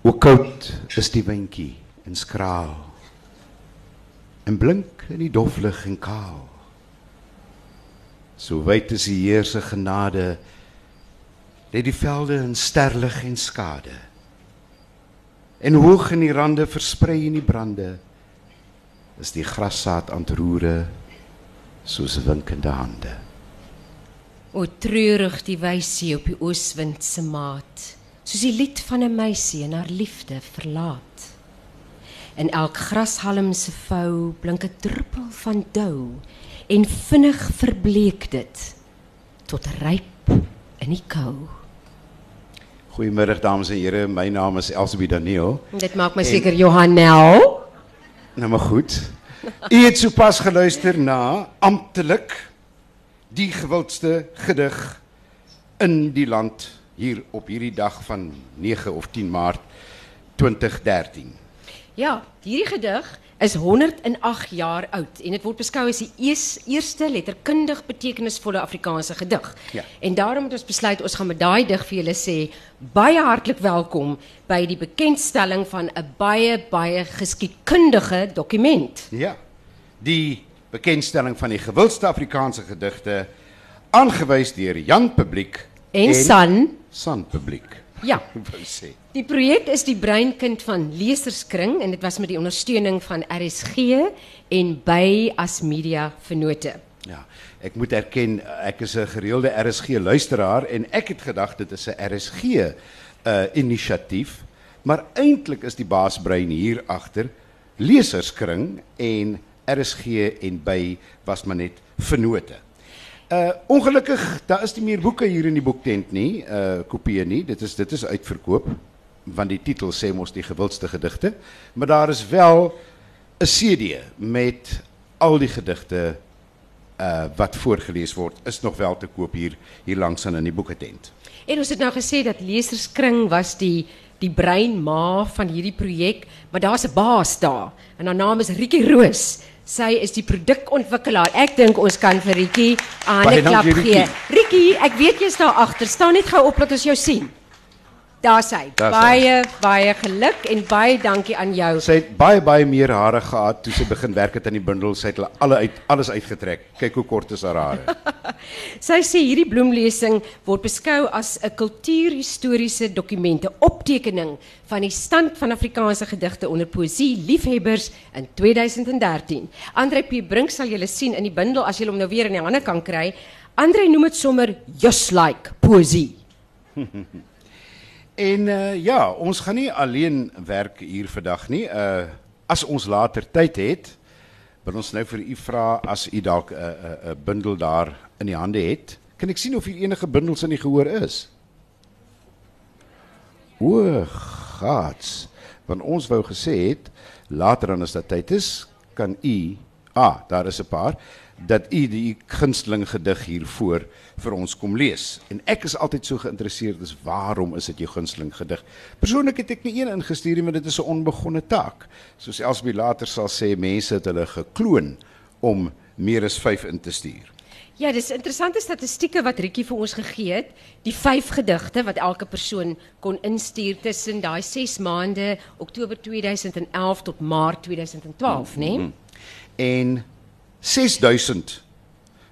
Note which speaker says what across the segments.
Speaker 1: Hoe koud is die windjie en skraal. En blink in die doflig en kaal. So wyd is die Heer se genade, lê die velde in sterlig en skade. En hoog in die rande versprei in die brande is die grassaad aan roere soos winkende hande.
Speaker 2: O treurig die wysie op die ooswind se maat, soos die lied van 'n meisie en haar liefde verlaat. In elk grashalm se vou blink 'n druppel van dou en vinnig verbleek dit tot ryp in die kou.
Speaker 1: Goeiemiddag dames en here, my naam is Elsbie Daniel.
Speaker 2: Dit maak my seker Johannel.
Speaker 1: Nou maar goed. U het sopas geluister na amptelik die gewildste gedig in die land hier op hierdie dag van 9 of 10 Maart 2013.
Speaker 2: Ja, hierdie gedig is 108 jaar oud en dit word beskou as die ees, eerste letterkundig betekenisvolle Afrikaanse gedig.
Speaker 1: Ja.
Speaker 2: En daarom het ons besluit ons gaan met daai dig vir julle sê baie hartlik welkom by die bekendstelling van 'n baie baie geskiedkundige dokument.
Speaker 1: Ja. Die bekendstelling van die gewildste Afrikaanse gedigte aangewys deur Jan Publiek
Speaker 2: En San.
Speaker 1: San Publiek.
Speaker 2: Ja. Die projek is die breinkind van Leserskring en dit was met die ondersteuning van RSG en by as media vennote.
Speaker 1: Ja, ek moet erken ek is 'n gereelde RSG luisteraar en ek het gedag dit is 'n RSG uh inisiatief, maar eintlik is die baasbrein hier agter leserskring en RSG en by was maar net vennote. Uh ongelukkig daar is nie meer boeke hier in die boektent nie, uh kopieë nie. Dit is dit is uitverkoop want die titel sê mos die gewildste gedigte, maar daar is wel 'n CD met al die gedigte uh wat voorgeles word is nog wel te koop hier hier langs aan in die boeketent.
Speaker 2: En ons het nou gesê dat Leserskring was die die breinma van hierdie projek, maar daar's 'n baas daar en haar naam is Rietjie Roos. Sy is die produkontwikkelaar. Ek dink ons kan vir Rietjie 'n
Speaker 1: Baie
Speaker 2: hande klap gee.
Speaker 1: Rietjie,
Speaker 2: ek weet jy's daar agter. Staan net gou op dat ons jou sien. Daar sy.
Speaker 1: Daar sy.
Speaker 2: Baie baie geluk en baie dankie aan jou.
Speaker 1: Sy het baie baie meer hare gehad toe sy begin werk het aan die bundel. Sy het hulle alle uit alles uitgetrek. Kyk hoe kort is haar hare.
Speaker 2: Sy sê hierdie bloemlesing word beskou as 'n kultuurhistoriese dokument, 'n optekening van die stand van Afrikaanse gedigte onder poësie liefhebbers in 2013. Andre P Brink sal julle sien in die bundel as jy hom nou weer in die hande kan kry. Andre noem dit sommer just like poësie.
Speaker 1: En uh ja, ons gaan nie alleen werk hier vandag nie. Uh as ons later tyd het, wil ons nou vir u vra as u dalk 'n uh, 'n uh, 'n bundel daar in die hande het. Kan ek sien of hier enige bundels in die gehoor is? O, gats. Want ons wou gesê het later dan as dit tyd is, kan u ah, daar is 'n paar dat u die gunsteling gedig hiervoor vir ons kom lees. En ek is altyd so geïnteresseerd is waarom is dit jou gunsteling gedig? Persoonlik het ek nie een ingestuur nie, maar dit is 'n onbegonne taak. Soos Elsbie later sal sê, mense het hulle gekloon om meer as 5 in te stuur.
Speaker 2: Ja, dis interessante statistieke wat Rietjie vir ons gegee het. Die 5 gedigte wat elke persoon kon instuur tussen daai 6 maande Oktober 2011 tot Maart 2012, né? Nee?
Speaker 1: En 6000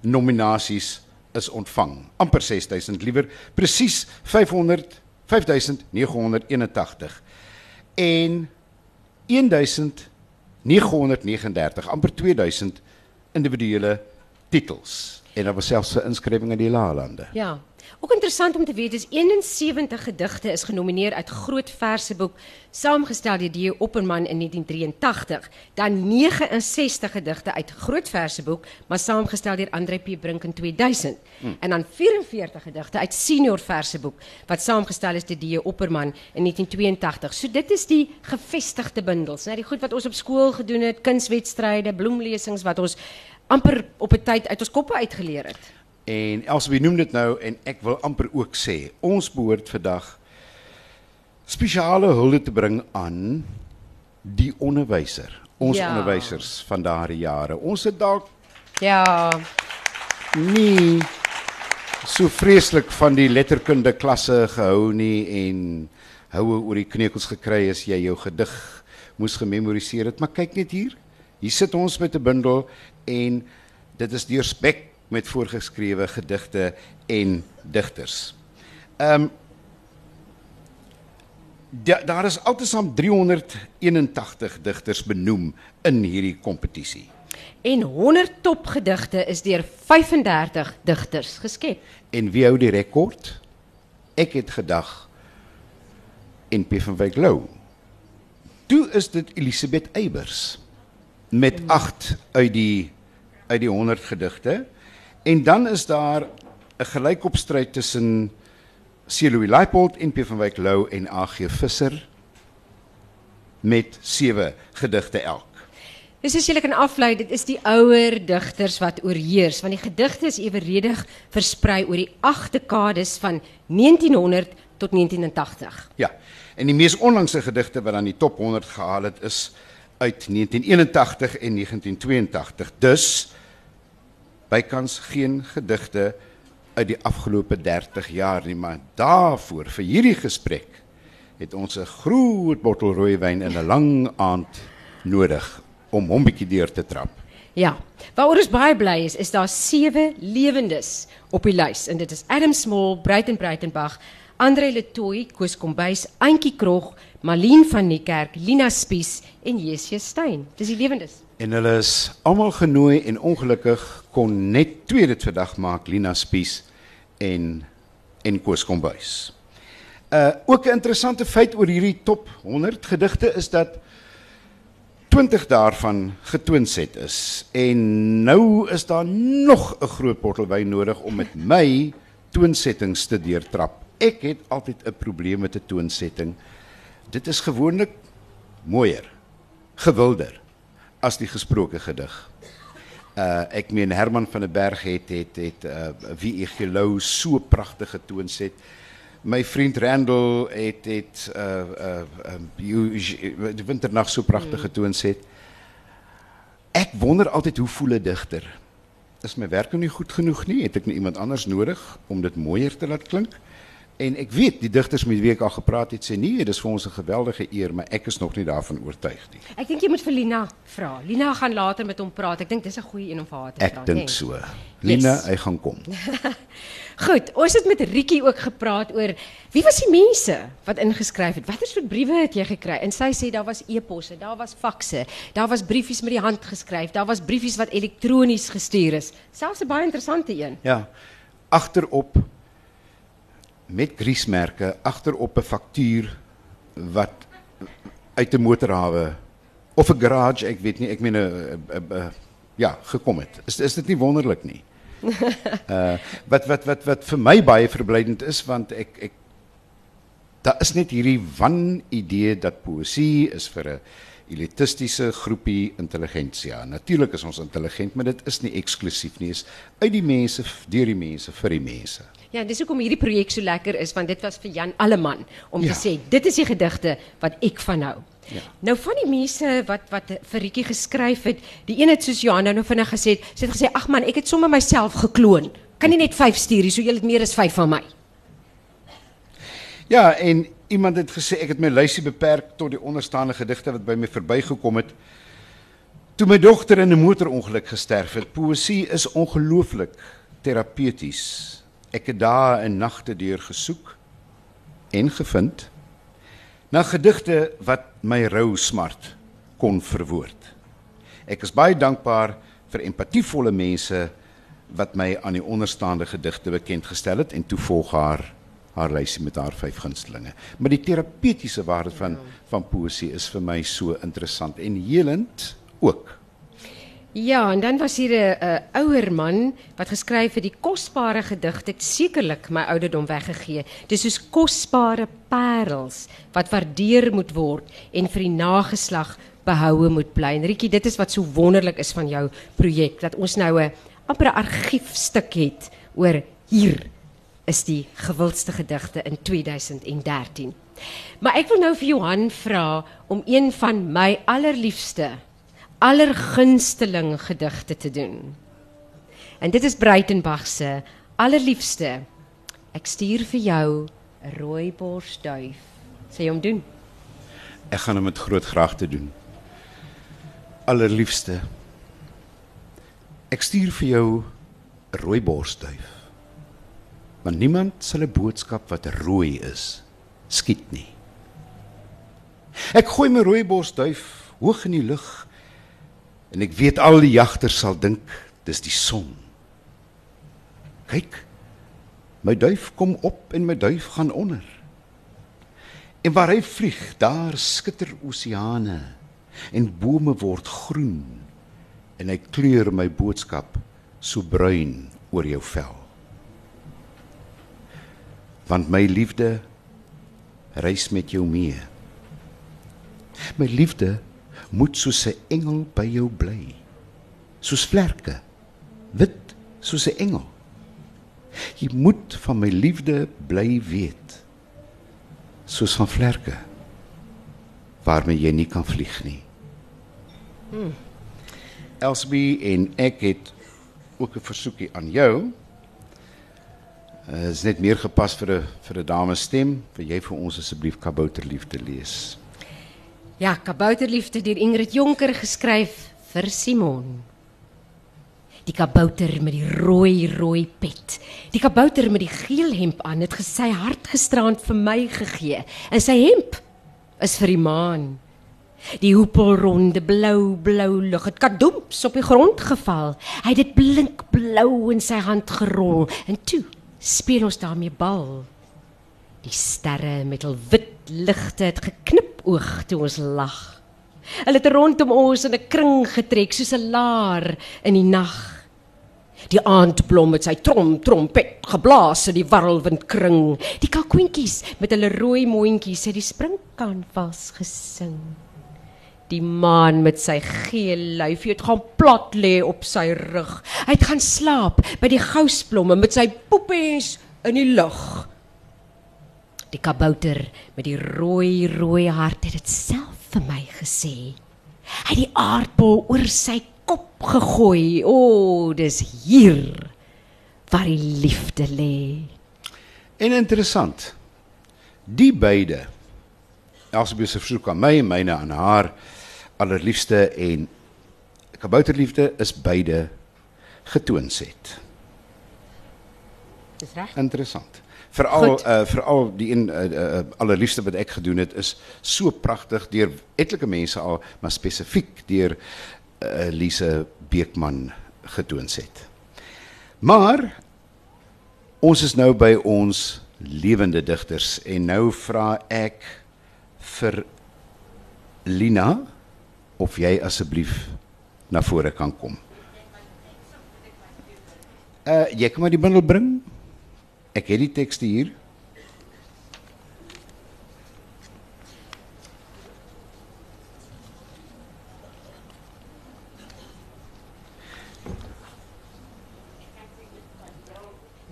Speaker 1: nominasies is ontvang. amper 6000 liewer, presies 500 5981. En 1939, amper 2000 individuele titels. En daar was selfs 'n inskrywing in die Laalande.
Speaker 2: Ja. Ook interessant om te weet is 71 gedigte is genomineer uit Groot Verseboek saamgestel deur D. Opperman in 1983, dan 69 gedigte uit Groot Verseboek maar saamgestel deur Andre P Brink in 2000 hmm. en dan 44 gedigte uit Senior Verseboek wat saamgestel is deur D. Opperman in 1982. So dit is die gevestigde bundels, né, die goed wat ons op skool gedoen het, kunswedstryde, bloemlesings wat ons amper op 'n tyd uit ons koppe uitgeleer het.
Speaker 1: En Elsbie noem dit nou en ek wil amper ook sê, ons behoort vandag spesiale hulde te bring aan die onderwyser, ons
Speaker 2: Ja.
Speaker 1: onderwysers van daardie jare. Ons het dalk
Speaker 2: Ja,
Speaker 1: nie so vreeslik van die letterkunde klasse gehou nie en houe oor die kneukels gekry as jy jou gedig moes gememoriseer het, maar kyk net hier. Hier sit ons met 'n bundel en dit is deurspek met voorgeskrewe gedigte en digters. Ehm um, da, daar is altesaam 381 digters benoem in hierdie kompetisie.
Speaker 2: En 100 topgedigte is deur 35 digters geskep.
Speaker 1: En wie hou die rekord? Ek het gedag en P van Wyk Lou. Toe is dit Elisabeth Eybers met 8 uit die uit die 100 gedigte. En dan is daar 'n gelykopstryd tussen Celoe Leipold en P van Wyk Lou en AG Visser met 7 gedigte elk.
Speaker 2: Dis as jy kan aflei, dit is die ouer digters wat oorheers, want die gedigte is eweredig versprei oor die 8 dekades van 1900 tot 1980.
Speaker 1: Ja. En die mees onlangse gedigte wat aan die top 100 gehaal het is uit 1981 en 1982. Dus bykans geen gedigte uit die afgelope 30 jaar nie, maar daarvoor vir hierdie gesprek het ons 'n groot bottel rooiwyn in 'n lang aand nodig om hom bietjie deur te trap.
Speaker 2: Ja. Waaroor ons baie bly is, is daar sewe lewendes op die lys en dit is Adam Small, Breiten Breitenbach, Andre Letoy, Koos Kombuis, Antjie Krog, Malien van Niekerk, Lina Spies en Jessie Steyn. Dis die lewendes.
Speaker 1: En hulle is almal genooi en ongelukkig kon net twee dit vandag maak, Lina Spies en en Koos Kombuis. Uh ook 'n interessante feit oor hierdie top 100 gedigte is dat 20 daarvan getoonset is en nou is daar nog 'n groot bottel wyn nodig om met my toonsettings te deurtrap. Ek het altyd 'n probleem met 'n toonsetting. Dit is gewoonlik mooier, gewilder as die gesproke gedig. Uh ek meen Herman van der Berg het het het uh wie ek gelou so pragtige toonset. My vriend Randall het het uh uh die winternag so pragtige toonset. Ek wonder altyd hoe voel 'n digter? Is my werk nou nie goed genoeg nie? Het ek nou iemand anders nodig om dit mooier te laat klink? En ek weet die digters met wie ek al gepraat het sê nee, dit is vir ons 'n geweldige eer, maar ek is nog nie daarvan oortuig nie.
Speaker 2: Ek dink jy moet vir Lina vra. Lina gaan later met hom praat. Ek dink dis 'n goeie een om vir haar te
Speaker 1: vra. Ek dink so. Lina, yes. hy gaan kom.
Speaker 2: Goed, ons het met Rietjie ook gepraat oor wie was die mense wat ingeskryf het? Watter soort briewe het jy gekry? En sy sê daar was e-posse, daar was fakse, daar was briefies met die hand geskryf, daar was briefies wat elektronies gestuur is. Selfs 'n baie interessante een.
Speaker 1: Ja. Agterop met griesmerke agterop 'n faktuur wat uit 'n motorhawe of 'n garage, ek weet nie, ek meen 'n ja, gekom het. Is is dit nie wonderlik nie? uh wat wat wat wat vir my baie verblydend is want ek ek daar is net hierdie wan idee dat poësie is vir 'n elitistiese groepie intelligentsia. Natuurlik is ons intelligent, maar dit is nie eksklusief nie. Is uit die mense, deur die mense, vir die mense.
Speaker 2: Ja, dis hoekom hierdie projek so lekker is want dit was vir Jan Alleman om ja. te sê dit is die gedigte wat ek van hou. Ja. Nou van die mense wat wat vir Rietjie geskryf het, die een het soos Johan nou vinnig gesê, sy het gesê ag man, ek het sommer myself gekloon. Kan nie net 5 stuur nie, so jy het meer as 5 van my.
Speaker 1: Ja, en iemand het gesê ek het my lysie beperk tot die onderstaande gedigte wat by my verbygekom het. Toe my dogter in 'n motorongeluk gesterf het, poesie is ongelooflik terapeuties. Ek het dae en nagte deur gesoek en gevind na gedigte wat my rou smart kon verwoord. Ek is baie dankbaar vir empatievolle mense wat my aan die onderstaande gedigte bekend gestel het en toe volg haar haar lysie met haar vyf gunstelinge. Maar die terapeutiese waarde van van poesie is vir my so interessant en helend ook.
Speaker 2: Ja, en dan was hier 'n ouer man wat geskryf het die kosbare gedigte het sekerlik my ouderdom weggegee. Dis soos kosbare parels wat waardeer moet word en vir die nageslag behoue moet bly. En Rietjie, dit is wat so wonderlik is van jou projek dat ons nou 'n amper 'n argiefstuk het oor hier is die gewildste gedigte in 2013. Maar ek wil nou vir Johan vra om een van my allerliefste allergunsteling gedigte te doen. En dit is Breitenbach se allerliefste. Ek stuur vir jou 'n rooi borsduif Sê jy hom doen?
Speaker 1: Ek gaan hom met groot graagte doen. Allerliefste. Ek stuur vir jou 'n rooi borsduif. Want niemand sal 'n boodskap wat rooi is skiet nie. Ek gooi my rooi borsduif hoog in die lug en ek weet al die jagters sal dink dis die son. Kyk. My duif kom op en my duif gaan onder. En waar hy vlieg, daar skitter oseane en bome word groen en hy kleur my boodskap so bruin oor jou vel. Want my liefde reis met jou mee. My liefde moet soos 'n engel by jou bly. Soos vlerke, wit soos 'n engel. Jy moet van my liefde bly weet. Soos van vlerke waarmee jy nie kan vlieg nie. Hmm. Elsbie en ek het ook 'n versoekie aan jou. Uh, is net meer gepas vir 'n vir 'n dame stem. Wil jy vir ons asseblief Kabouterliefde lees?
Speaker 2: Ja, Kabouterliefde deur Ingrid Jonker geskryf vir Simon. Die kabouter met die rooi rooi pet. Die kabouter met die geel hemp aan het gesê hart gisterand vir my gegee. En sy hemp is vir die maan. Die hoepelronde blou blou lug het kadoeps op die grond geval. Hy het dit blink blou in sy hand gerol en toe speel ons daarmee bal. Die sterre met hul wit ligte het geknip oog toe ons lag. Hulle het rondom ons in 'n kring getrek soos 'n laar in die nag. Die aandblom met sy trom trompet geblaas in die warrelwind kring. Die kalkoentjies met hulle rooi mondjies het die springkanvas gesing. Die maan met sy geel lyfie het gaan plat lê op sy rug. Hy het gaan slaap by die gousblomme met sy poepies in die lug. Die kabouter met die rooi rooi hart het dit self vir my gesê. Hy het die aardbol oor sy kop gegooi. O, oh, dis hier waar die liefde lê.
Speaker 1: En interessant. Die beide Elsbeth se versoek aan my en myne aan haar allerliefste en kabouterliefde is beide getoons het.
Speaker 2: Dis reg.
Speaker 1: Interessant. Veral uh veral die een uh, uh, allerliefste wat ek gedoen het is so pragtig deur etlike mense al, maar spesifiek deur uh, Lise Beekman getoons het. Maar ons is nou by ons lewende digters en nou vra ek vir Lina of jy asseblief na vore kan kom. Uh jy kan maar die bundel bring. Ek het die tekste hier.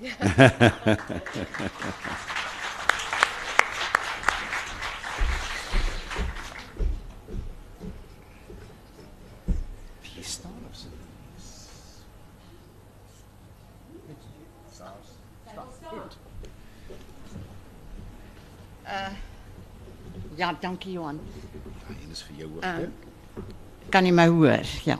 Speaker 1: Wie
Speaker 3: Ja, dankie Johan.
Speaker 1: En is vir jou ook.
Speaker 3: Uh,
Speaker 1: hè?
Speaker 3: Kan jy my hoor? Ja.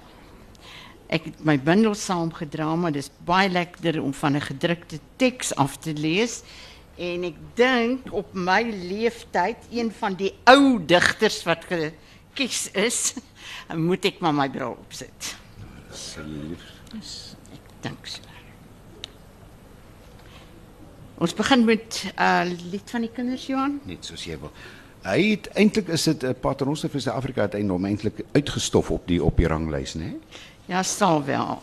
Speaker 3: Ek het my bundel saamgedra, maar dis baie lekkerder om van 'n gedrukte teks af te lees. En ek dink op my leeftyd, een van die ou digters wat gekies is, moet ek maar my bril opsit.
Speaker 1: Asseblief.
Speaker 3: Ek dink so. Ons begin met 'n uh, lied van die kinders, Johan.
Speaker 1: Net soos jy wil. Hy het is dit 'n paternoster vir Suid-Afrika het eintlik eintlik uitgestof op die op die ranglys, né?
Speaker 3: Ja, sal wel.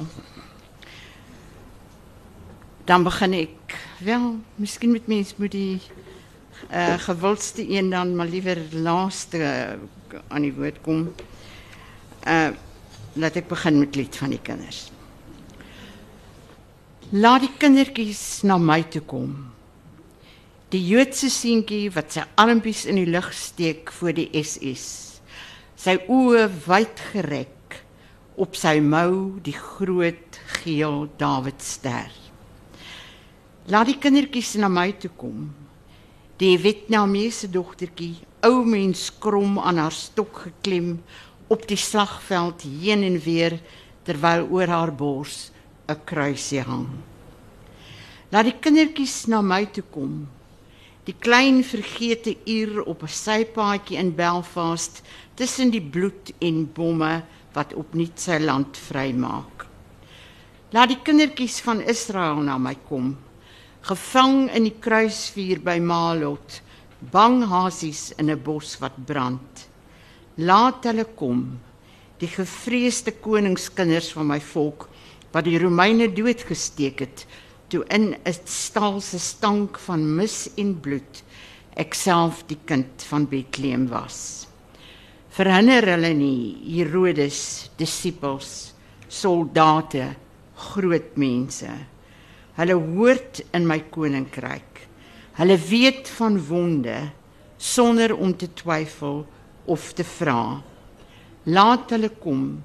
Speaker 3: Dan begin ek wel, miskien met mens moet die uh gewildste een dan maar liewer laaste uh, aan die woord kom. Uh laat ek begin met lied van die kinders. Laat die kindertjies na my toe kom. Die Joodse seentjie wat sy armpies in die lug steek voor die SS. Sy oë wyd gerek op sy mou die groot geel Dawidster. Laat die kindertjies na my toe kom. Die Vietnamese dogtertjie, ou mens krom aan haar stok geklem op die slagveld heen en weer terwyl oor haar bors 'n kruisie hang. Laat die kindertjies na my toe kom. Die klein vergete uur op 'n sypaadjie in Belfast tussen die bloed en bomme wat opnuut sy land vrymaak. Laat die kindertjies van Israel na my kom gevang in die kruisvuur by Malot, bang hasies in 'n bos wat brand. Laat hulle kom, die gevreesde koningskinders van my volk wat die Romeine doodgesteek het toe in 'n stal se stank van mis en bloed ek self die kind van Bethlehem was. Verhinder hulle nie Herodes disippels, soldate, groot mense Hulle hoort in my koninkryk. Hulle weet van wonde sonder om te twyfel of te vra. Laat hulle kom.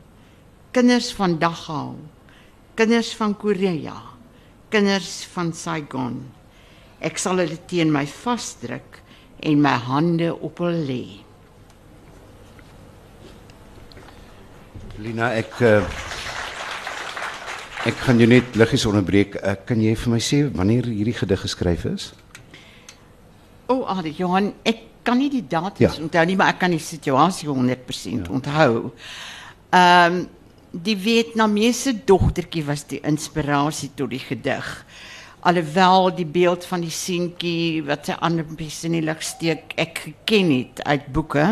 Speaker 3: Kinders van Dachau, kinders van Korea, kinders van Saigon. Ek sal hulle teen my vasdruk en my hande op hulle lê.
Speaker 1: Lina, ek uh, ek gaan jou net liggies onderbreek. Uh, kan jy vir my sê wanneer hierdie gedig geskryf is?
Speaker 3: O, oh, Adi Johan, ek kan nie die datums
Speaker 1: Ja.
Speaker 3: onthou nie, maar ek kan die situasie 100% onthou. Ehm die Vietnamese dogtertjie was die inspirasie tot die gedig. Alhoewel die beeld van die seentjie wat sy armpies in die lug steek ek geken het uit boeke.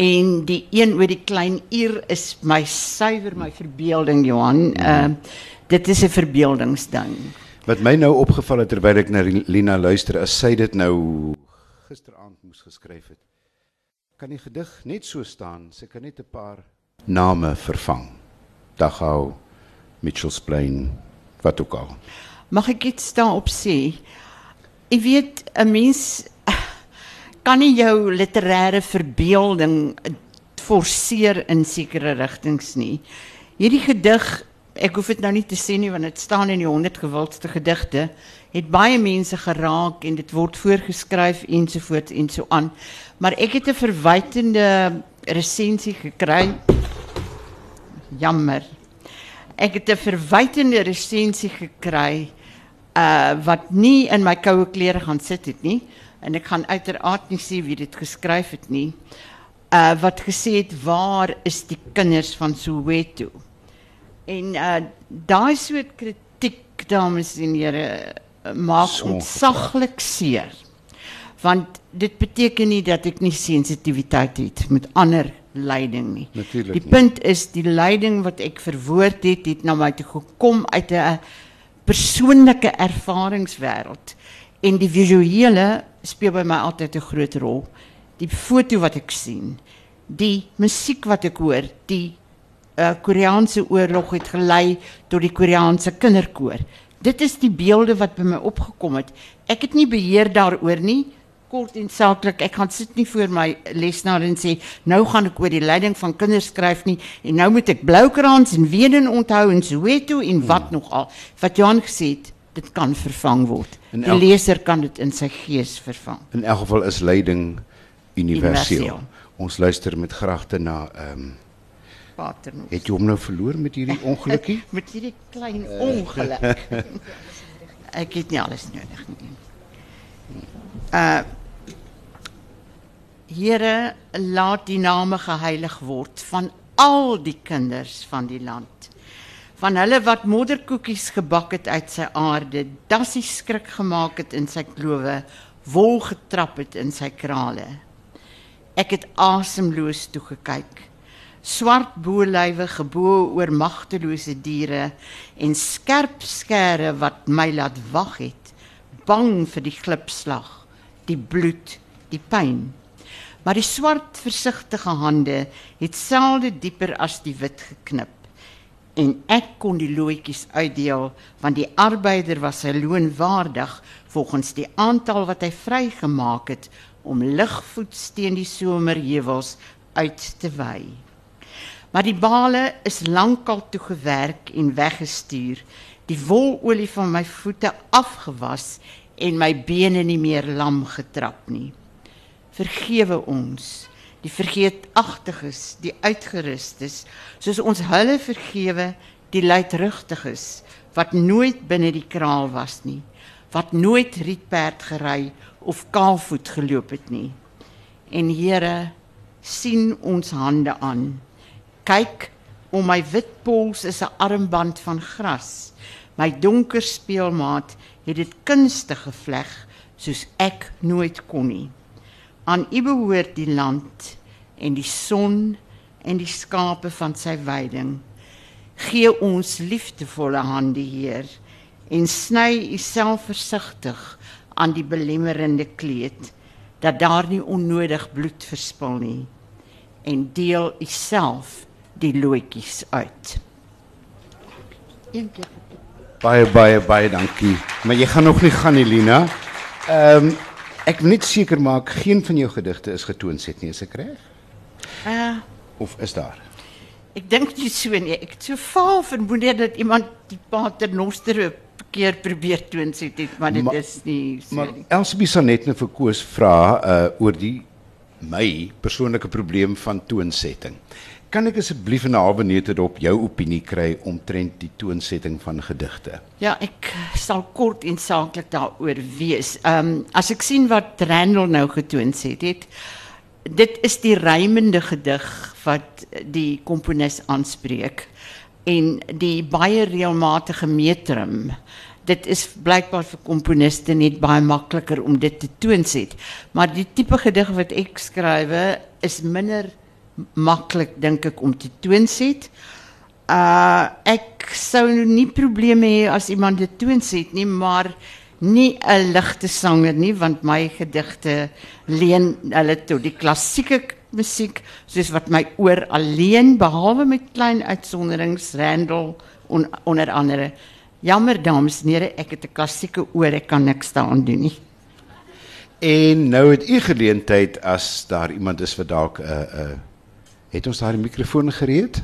Speaker 3: En die een oor die klein uur is my suiwer my verbeelding Johan. Ehm dit is 'n verbeeldingsding.
Speaker 1: Wat my nou opgeval het terwyl ek na Lina luister, is sy dit nou gisteraand moes geskryf het. Kan die gedig net so staan? Sy kan net 'n paar name vervang. Dachau, Mitchells Plain, wat ook al.
Speaker 3: Mag ek iets daarop sê? Jy weet, 'n mens kan nie jou literêre verbeelding forceer in sekere rigtings nie. Hierdie gedig, ek hoef dit nou nie te sê nie want dit staan in die 100 gewildste gedigte, het baie mense geraak en dit word voorgeskryf ensovoorts en so aan. Maar ek het 'n verwytende resensie gekry. Jammer. Ek het 'n verwytende resensie gekry uh wat nie in my koue klere gaan sit het nie en ek gaan uiteraard nie sê wie dit geskryf het nie. Uh wat gesê het waar is die kinders van Soweto? En uh daai soort kritiek dames en here maak ontsaglik seer. Want dit beteken nie dat ek nie sensitiwiteit het met ander lyding nie.
Speaker 1: Natuurlik
Speaker 3: Die
Speaker 1: nie.
Speaker 3: punt is die lyding wat ek verwoord het, het na my toe gekom uit 'n persoonlike ervaringswêreld en die visuele speel by my altyd 'n groot rol. Die foto wat ek sien, die musiek wat ek hoor, die uh, Koreaanse oorlog het gelei tot die Koreaanse kinderkoor. Dit is die beelde wat by my opgekom het. Ek het nie beheer daaroor nie. Kort en saaklik, ek gaan sit nie voor my lesenaar en sê nou gaan ek oor die lyding van kinders skryf nie en nou moet ek Bloukrans en Weden onthou en Soweto en wat hmm. nog al. Wat Johan gesê het, dit kan vervang word.
Speaker 1: In
Speaker 3: Die
Speaker 1: elk-
Speaker 3: leser kan dit in sy gees vervang.
Speaker 1: In elk geval is lyding universeel.
Speaker 3: Universeel.
Speaker 1: Ons luister met gragte na ehm um,
Speaker 3: Paternoos.
Speaker 1: het jy hom nou verloor met hierdie ongelukkie?
Speaker 3: met hierdie klein ongeluk. ek het nie alles nodig nie. Uh Here, laat die name geheilig word van al die kinders van die land. Van hulle wat modderkoekies gebak het uit sy aarde, dassie skrik gemaak het in sy klowe, wol getrap het in sy krale. Ek het asemloos toe gekyk. Swart bolywe gebo oor magtelose diere en skerp skere wat my laat wag het, bang vir die glipslag, die bloed, die pyn. Maar die swart versigtige hande het selde dieper as die wit geknip en ek kon die loetjies uitdeel want die arbeider was sy loon waardig volgens die aantal wat hy vrygemaak het om ligvoets teen die somerheuwels uit te wy. Maar die bale is lankal toegewerk en weggestuur, die wololie van my voete afgewas en my bene nie meer lam getrap nie. Vergewe ons die vergeetachtiges, die uitgerustes, soos ons hulle vergewe die luidrugtiges wat nooit binne die kraal was nie, wat nooit rietperd gery of kaalvoet geloop het nie. En Here, sien ons hande aan. Kyk, om my wit pols is 'n armband van gras. My donker speelmaat het dit kunstig gevleg soos ek nooit kon nie. Aan U behoort die land en die son en die skape van sy weiding. Gee ons liefdevolle hande, Heer, en sny U self versigtig aan die belemmerende kleed dat daar nie onnodig bloed verspil nie en deel U self die loetjies uit.
Speaker 1: Baie baie baie dankie. Maar jy gaan nog nie gaan Elina. Ehm um, ek wil net seker maak geen van jou gedigte is getoonset nie, is ek reg?
Speaker 3: uh
Speaker 1: Of is daar?
Speaker 3: Ek dink nie so nie. Ek het so vaal vermoed dat iemand die Pater Noster keer probeer toonset het, maar dit
Speaker 1: Ma-
Speaker 3: is nie so
Speaker 1: Maar
Speaker 3: nie.
Speaker 1: Elsbie sal net nou vir Koos vra uh oor die my persoonlike probleem van toonsetting. Kan ek asseblief in 'n halwe minute op jou opinie kry omtrent die toonsetting van gedigte?
Speaker 3: Ja, ek sal kort en saaklik daaroor wees. Ehm um, as ek sien wat Randall nou getoonset het, dit is die rymende gedig wat die komponis aanspreek en die baie reëlmatige metrum. Dit is blykbaar vir komponiste net baie makliker om dit te toonset. Maar die tipe gedig wat ek skrywe is minder maklik dink ek om te toonset. Uh ek sou nie probleme hê as iemand dit toonset nie, maar nie 'n ligte sanger nie want my gedigte leen hulle tot die klassieke musiek soos wat my oor alleen behalwe met klein uitsonderings Randall on, onder andere. Jammer dames en here, ek het 'n klassieke oor, ek kan niks daaraan doen nie.
Speaker 1: En nou het u geleentheid as daar iemand is wat dalk 'n uh, 'n uh, het ons daar die mikrofoon gereed?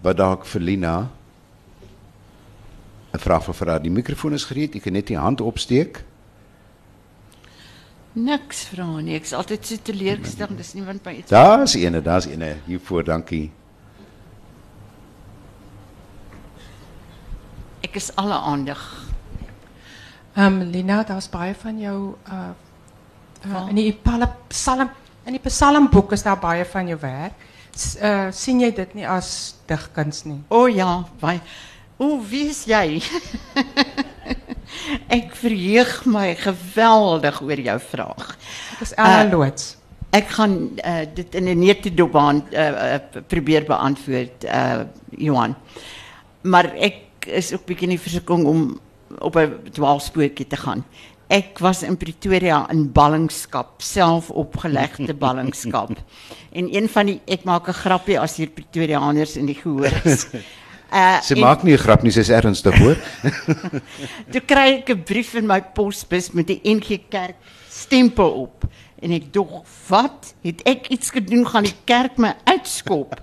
Speaker 1: Wat dalk vir Lina 'n vraag vir haar. Die mikrofoon is gereed. Jy kan net die hand opsteek.
Speaker 3: Niks vra nie. Ek's altyd so teleurgesteld, dis niemand by iets.
Speaker 1: Daar's eene, daar's eene hiervoor. Dankie.
Speaker 3: Ek is alle aandag.
Speaker 4: Ehm um, Lina, daar's baie van jou uh, uh in die psalm in die psalmboek is daar baie van jou werk. Uh sien jy dit nie as digkuns nie?
Speaker 3: O oh, ja, baie. O, wie is jy? ek verheug my geweldig oor jou vraag.
Speaker 4: Dit is Ella
Speaker 3: Uh,
Speaker 4: Loots.
Speaker 3: Ek gaan uh, dit in 'n neutedop uh, uh, probeer beantwoord uh, Johan. Maar ek is ook bietjie in die versoeking om op 'n dwaalspoortjie te gaan. Ek was in Pretoria in ballingskap, selfopgelegde ballingskap. En een van die ek maak 'n grappie as hier Pretoriaaners in die gehoor is. Uh,
Speaker 1: Sy
Speaker 3: en-
Speaker 1: maak nie 'n grap nie, sy's ernstig hoor.
Speaker 3: Toe kry ek 'n brief in my posbus met die NG Kerk stempel op. En ek dog, "Wat? Het ek iets gedoen gaan die kerk my uitskop?"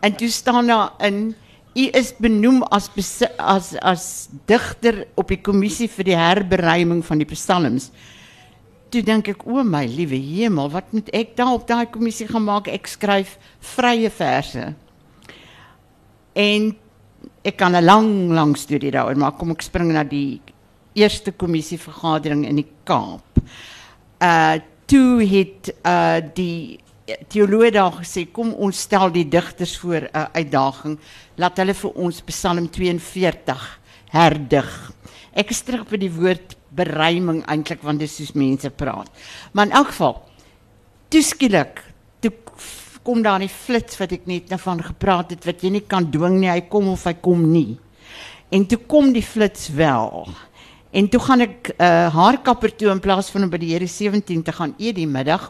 Speaker 3: En toe staan daar in U is benoem as as as digter op die kommissie vir die herberuiming van die psalms. Toe dink ek, o my liewe hemel, wat moet ek daar op daai kommissie gaan maak? Ek skryf vrye verse. En ek kan 'n lang lang studie daaroor, maar kom ek spring na die eerste kommissievergadering in die Kaap. Uh toe het uh die teoloog daar gesê kom ons stel die digters voor 'n uh, uitdaging laat hulle vir ons Psalm 42 herdig. Ek is terug by die woord beruiming eintlik want dis soos mense praat. Maar in elk geval toe skielik toe kom daar die flits wat ek net nou van gepraat het wat jy nie kan dwing nie, hy kom of hy kom nie. En toe kom die flits wel. En toe gaan ek uh, haarkapper toe in plaas van om by die Here 17 te gaan eet die middag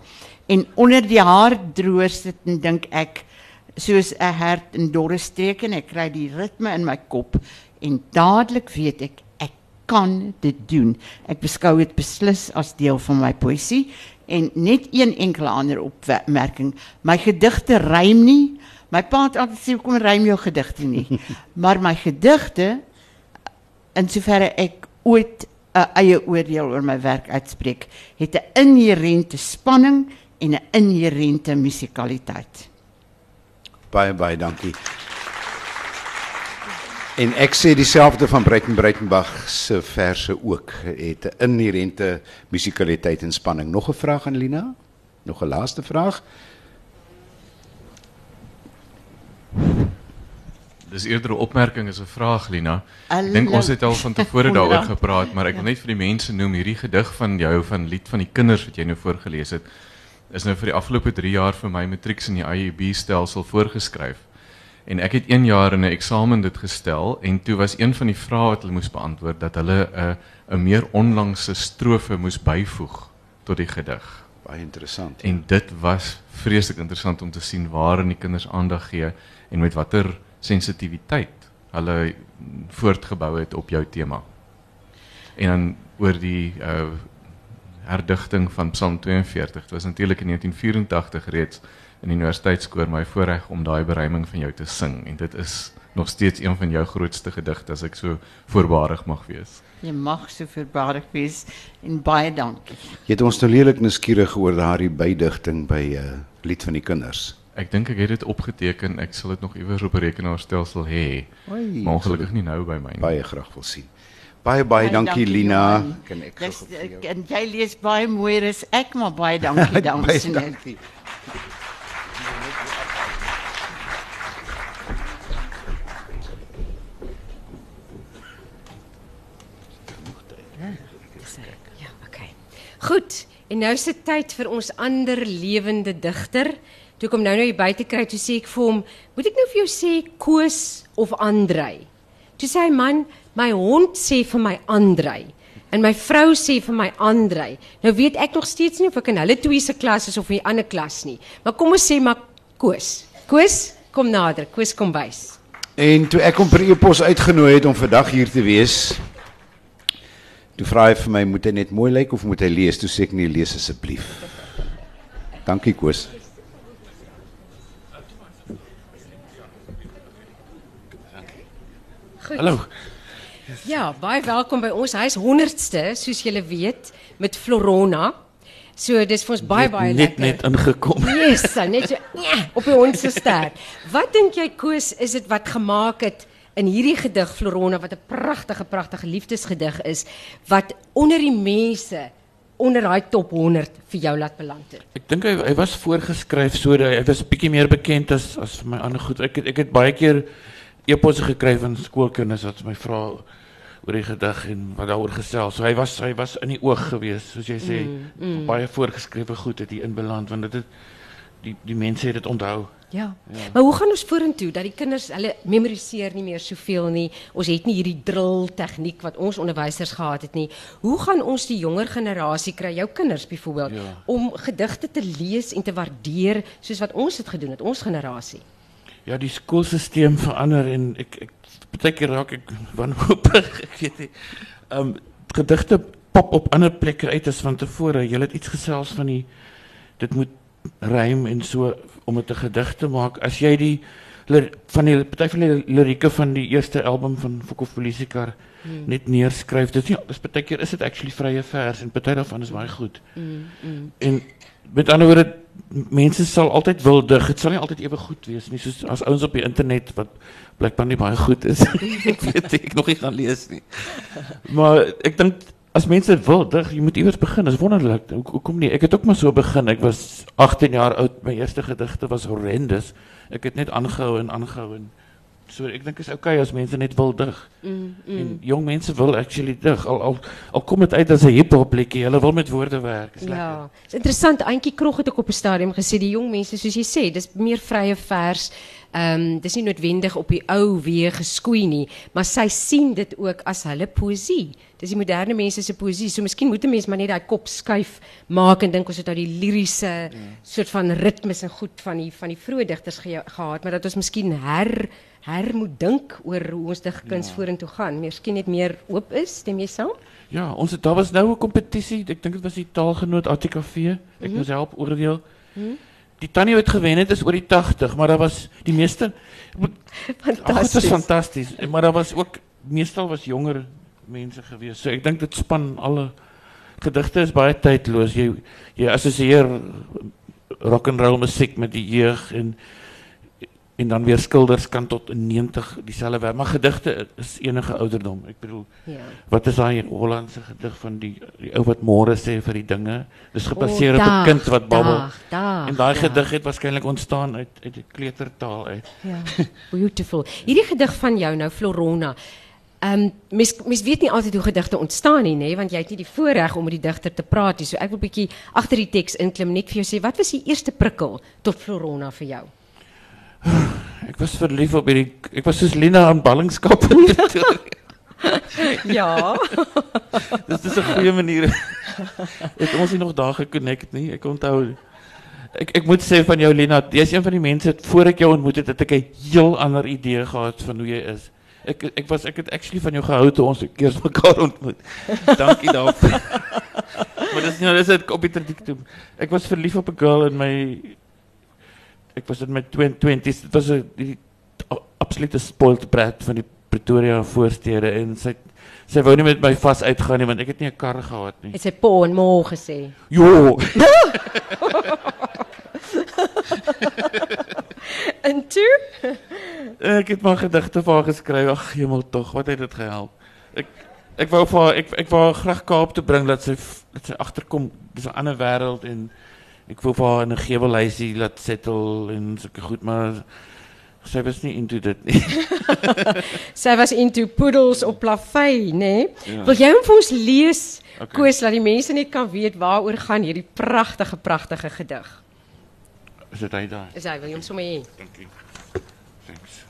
Speaker 3: en onder die haardroër sit en dink ek soos 'n hert in dorre streke en ek kry die ritme in my kop en dadelik weet ek ek kan dit doen. Ek beskou dit beslis as deel van my poësie en net een enkele ander opmerking. My gedigte rym nie. My pa het altyd sê kom rym jou gedigte nie. maar my gedigte in soverre ek ooit 'n eie oordeel oor my werk uitspreek, het 'n inherente spanning en 'n inherente musikaliteit.
Speaker 1: Baie baie dankie. En ek sê dieselfde van Breiten Breitenbach se verse ook het 'n inherente musikaliteit en spanning. Nog 'n vraag aan Lina? Nog 'n laaste vraag?
Speaker 5: Dis eerder 'n opmerking as 'n vraag, Lina. Ek dink ons het al van tevore daaroor gepraat, maar ek wil net vir die mense noem hierdie gedig van jou van lied van die kinders wat jy nou voorgeles het is nou vir die afgelope 3 jaar vir my matrieks in die IUB stelsel voorgeskryf. En ek het 1 jaar in 'n eksamen dit gestel en toe was een van die vrae wat hulle moes beantwoord dat hulle 'n 'n meer onlangse strofe moes byvoeg tot die gedig.
Speaker 1: Baie interessant.
Speaker 5: En dit was vreeslik interessant om te sien waarin die kinders aandag gee en met watter sensitiwiteit hulle voortgebou het op jou tema. En dan oor die uh herdigting van Psalm 42. Dit was natuurlik in 1984 reeds in die universiteitskoor my voorreg om daai beruiming van jou te sing en dit is nog steeds een van jou grootste gedigte as ek so voorbarig mag wees.
Speaker 3: Jy mag so verbaasd wees en baie dankie.
Speaker 1: Jy het ons nou lelik nuuskierig oor daardie bydigting by 'n uh, lied van die kinders.
Speaker 5: Ek dink ek het dit opgeteken. Ek sal dit nog iewers op 'n rekenaarstelsel hê. Maar ongelukkig nie nou by my nie.
Speaker 1: Baie graag wil sien. Baie baie dankie Lina.
Speaker 3: Johan.
Speaker 1: Kan ek
Speaker 3: Dis,
Speaker 1: jou?
Speaker 3: en jy lees baie mooier as ek, maar baie dankie dames en here.
Speaker 2: Ja, okay. Goed, en nou is dit tyd vir ons ander lewende digter. Toe kom nou nou hier buite kry, toe sê ek vir hom, "Moet ek nou vir jou sê Koos of Andrei?" Toe sê hy, "Man, my hond sê vir my Andrei." En my vrou sê vir my Andrei. Nou weet ek nog steeds nie of ek in hulle twee se klas is of in die ander klas nie. Maar kom ons sê maar Koos. Koos, kom nader. Koos kom wys.
Speaker 1: En toe ek hom per e-pos uitgenooi het om vandag hier te wees, toe vra hy vir my, moet hy net mooi lyk of moet hy lees? Toe sê ek nee, lees asseblief. Dankie Koos.
Speaker 2: Goed.
Speaker 6: Hallo.
Speaker 2: Ja, baie welkom by ons. Hy is 100ste, soos julle weet, met Florona. So dis vir ons baie baie
Speaker 6: net
Speaker 2: lekker.
Speaker 6: net ingekom.
Speaker 2: Yes, so, net so ja, op die hond se ster. Wat dink jy Koos is dit wat gemaak het in hierdie gedig Florona wat 'n pragtige pragtige liefdesgedig is wat onder die mense onder daai top 100 vir jou laat beland het.
Speaker 6: Ek dink hy hy was voorgeskryf sodat hy was bietjie meer bekend as as vir my ander goed. Ek het, ek het baie keer e-posse gekry van skoolkinders wat my vra oor die gedig en wat daaroor gesels. So hy was hy was in die oog gewees, soos jy sê. Mm, mm. Baie voorgeskrewe goed het hier inbeland want dit het die die mense het dit onthou.
Speaker 2: Ja. ja. Maar hoe gaan ons vorentoe dat die kinders hulle memoriseer nie meer soveel nie. Ons het nie hierdie drill tegniek wat ons onderwysers gehad het nie. Hoe gaan ons die jonger generasie kry, jou kinders byvoorbeeld,
Speaker 6: Ja.
Speaker 2: om gedigte te lees en te waardeer soos wat ons dit gedoen het, ons generasie?
Speaker 6: Ja, die skoolstelsel verander en ek ek baie keer raak ek wanhoopig. Ek weet nie. Ehm um, gedigte pop op ander plekke uit as van tevore. Jy het iets gesels van die dit moet rym en so om dit 'n gedig te maak. As jy die lir- van die party van die lirieke van die eerste album van Foko Polisikar hmm. net neerskryf. Dit is nie dis baie keer is dit actually vrye vers en party daarvan is baie goed.
Speaker 2: Mm, mm.
Speaker 6: En met ander woorde mense sal altyd wil dig. Dit sal nie altyd ewe goed wees nie, soos as op die internet wat blykbaar nie baie goed is. ek weet ek nog nie gaan lees nie. Maar ek dink as mense wil dig, jy moet iewers begin. Dit is wonderlik. Hoe hoekom nie? Ek het ook maar so begin. Ek was 18 jaar oud. My eerste gedigte was horrendous. Ek het net aangehou en aangehou en so ek dink is okay as mense net wil dig.
Speaker 2: Mm,
Speaker 6: En jong mense wil actually dig. Al al al kom dit uit as 'n hip-hop liedjie. Hulle wil met woorde werk. Is lekker.
Speaker 2: Ja, is interessant. Auntie Krog het ook op 'n stadium gesê die jong mense soos jy sê, dis meer vrye vers. Ehm um, dis nie noodwendig op die ou weë geskoei nie, maar sy sien dit ook as hulle poësie. Dis die moderne mense se poësie. So miskien moet 'n mens maar net daai kop skuif maak en dink ons het nou die liriese soort van ritmes en goed van die van die vroeë digters ge gehad, maar dat ons miskien her her moet dink oor hoe ons digkuns ja. vorentoe gaan. Miskien net meer oop is, stem jy saam?
Speaker 6: Ja, ons het daar was nou 'n kompetisie. Ek dink dit was die taalgenoot ATKV. Ek mm -hmm. moes help oordeel. Mm -hmm. Die tannie wat gewen het is oor die 80, maar daar was die meeste Ag, dit was
Speaker 2: Fantasties.
Speaker 6: fantasties. Maar daar was ook meestal was jonger mense gewees. So ek dink dit span alle gedigte is baie tydloos. Jy jy assosieer rock and roll musiek met die jeug en en dan weer skilders kan tot in 90 dieselfde werk, maar gedigte is enige ouderdom. Ek bedoel
Speaker 2: Ja.
Speaker 6: wat is daai Hollandse gedig van die die ou wat môre sê vir die dinge? Dis gebaseer op 'n
Speaker 2: dag,
Speaker 6: kind wat babbel.
Speaker 2: dag, dag,
Speaker 6: en daai
Speaker 2: ja.
Speaker 6: gedig het waarskynlik ontstaan uit uit die kleutertaal uit.
Speaker 2: Ja, beautiful. Hierdie gedig van jou nou Florona. Ehm um, mens mens weet nie altyd hoe gedigte ontstaan nie, nê, want jy het nie die voorreg om met die digter te praat nie. So ek wil 'n bietjie agter die teks inklim net vir jou sê wat was die eerste prikkel tot Florona vir jou?
Speaker 6: Ek was verlief op hierdie ek was soos Lina aan ballingskap in Pretoria.
Speaker 2: Ja.
Speaker 6: Dis dis 'n goeie manier. het ons nie nog daar gekonnekt nie. Ek onthou ek ek moet sê van jou Lina, jy's een van die mense voor ek jou ontmoet het, het ek 'n heel ander idee gehad van hoe jy is. Ek ek was ek het actually van jou gehou toe ons eers mekaar ontmoet. Dankie daarvoor. maar dis nou dis dit op die diktum. Ek was verlief op 'n girl in my ek was in my 20s. Dit was 'n die absolute spoiled brat van die Pretoria voorstede en sy sy wou nie met my vas uitgaan nie want ek het nie 'n kar gehad nie.
Speaker 2: Het sy pa en ma gesê.
Speaker 6: Jo.
Speaker 2: En toe?
Speaker 6: Ek het maar gedigte vir haar geskryf. Ag, hemel tog, wat het dit gehelp? Ek ek wou vir haar ek ek wou haar graag Kaap toe bring dat sy dat sy agterkom. Dis 'n ander wêreld en ek wou vir haar in 'n gewelhuisie laat settle en sulke goed, maar sy was nie into dit nie.
Speaker 2: Sy was into poedels op plavei, nê?
Speaker 6: Ja.
Speaker 2: Wil jy hom vir ons lees?
Speaker 6: Okay.
Speaker 2: Koos, laat die mense net kan weet waaroor gaan hierdie pragtige pragtige gedig.
Speaker 6: Is dit hy daai?
Speaker 2: Is hy wil jy hom sommer hê?
Speaker 6: Dankie. Thanks.